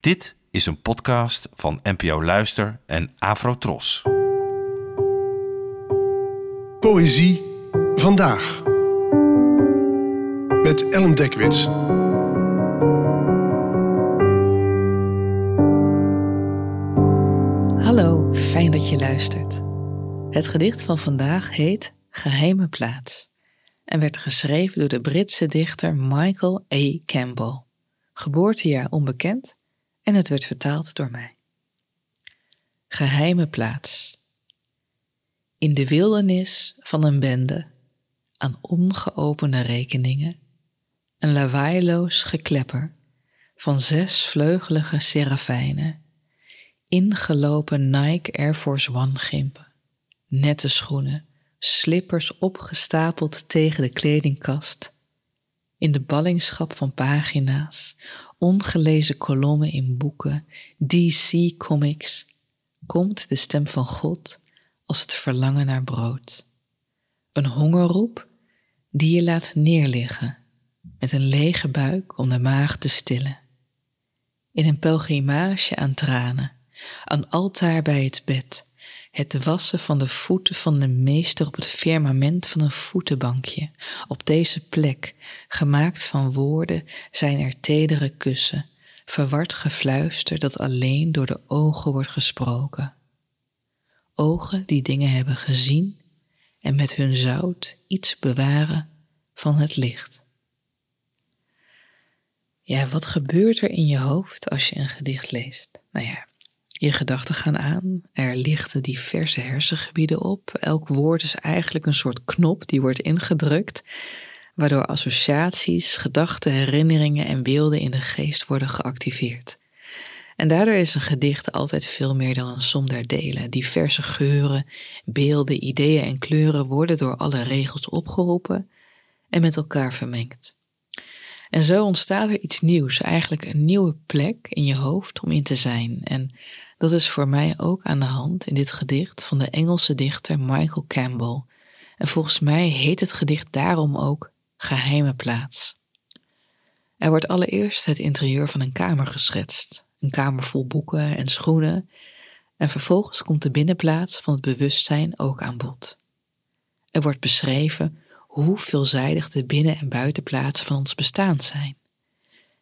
Dit is een podcast van NPO Luister en Afrotros. Poëzie vandaag. Met Ellen Dekwits. Hallo, fijn dat je luistert. Het gedicht van vandaag heet Geheime Plaats en werd geschreven door de Britse dichter Michael A. Campbell. Geboortejaar onbekend en het werd vertaald door mij. Geheime plaats. In de wildernis van een bende aan ongeopende rekeningen, een lawaailoos geklepper van zesvleugelige serafijnen, ingelopen Nike Air Force One gimpen, nette schoenen, slippers opgestapeld tegen de kledingkast, in de ballingschap van pagina's, ongelezen kolommen in boeken, DC comics, komt de stem van God als het verlangen naar brood. Een hongerroep die je laat neerliggen met een lege buik om de maag te stillen. In een pelgrimage aan tranen, een altaar bij het bed, het wassen van de voeten van de meester op het firmament van een voetenbankje. Op deze plek, gemaakt van woorden, zijn er tedere kussen, verward gefluister dat alleen door de ogen wordt gesproken. Ogen die dingen hebben gezien en met hun zout iets bewaren van het licht. Ja, wat gebeurt er in je hoofd als je een gedicht leest? Nou ja, je gedachten gaan aan. Er lichten diverse hersengebieden op. Elk woord is eigenlijk een soort knop die wordt ingedrukt, waardoor associaties, gedachten, herinneringen en beelden in de geest worden geactiveerd. En daardoor is een gedicht altijd veel meer dan een som der delen. Diverse geuren, beelden, ideeën en kleuren worden door alle regels opgeroepen en met elkaar vermengd. En zo ontstaat er iets nieuws, eigenlijk een nieuwe plek in je hoofd om in te zijn. En dat is voor mij ook aan de hand in dit gedicht van de Engelse dichter Michael Campbell. En volgens mij heet het gedicht daarom ook Geheime Plaats. Er wordt allereerst het interieur van een kamer geschetst, een kamer vol boeken en schoenen, en vervolgens komt de binnenplaats van het bewustzijn ook aan bod. Er wordt beschreven hoe veelzijdig de binnen- en buitenplaatsen van ons bestaan zijn.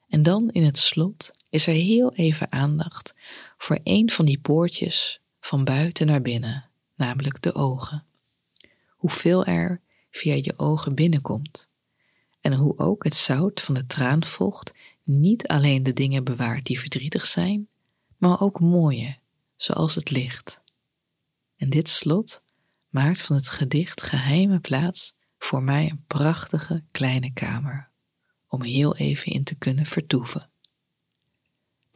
En dan in het slot is er heel even aandacht voor een van die poortjes van buiten naar binnen, namelijk de ogen. Hoeveel er via je ogen binnenkomt. En hoe ook het zout van de traanvocht niet alleen de dingen bewaart die verdrietig zijn, maar ook mooie, zoals het licht. En dit slot maakt van het gedicht geheime plaats voor mij een prachtige kleine kamer, om heel even in te kunnen vertoeven.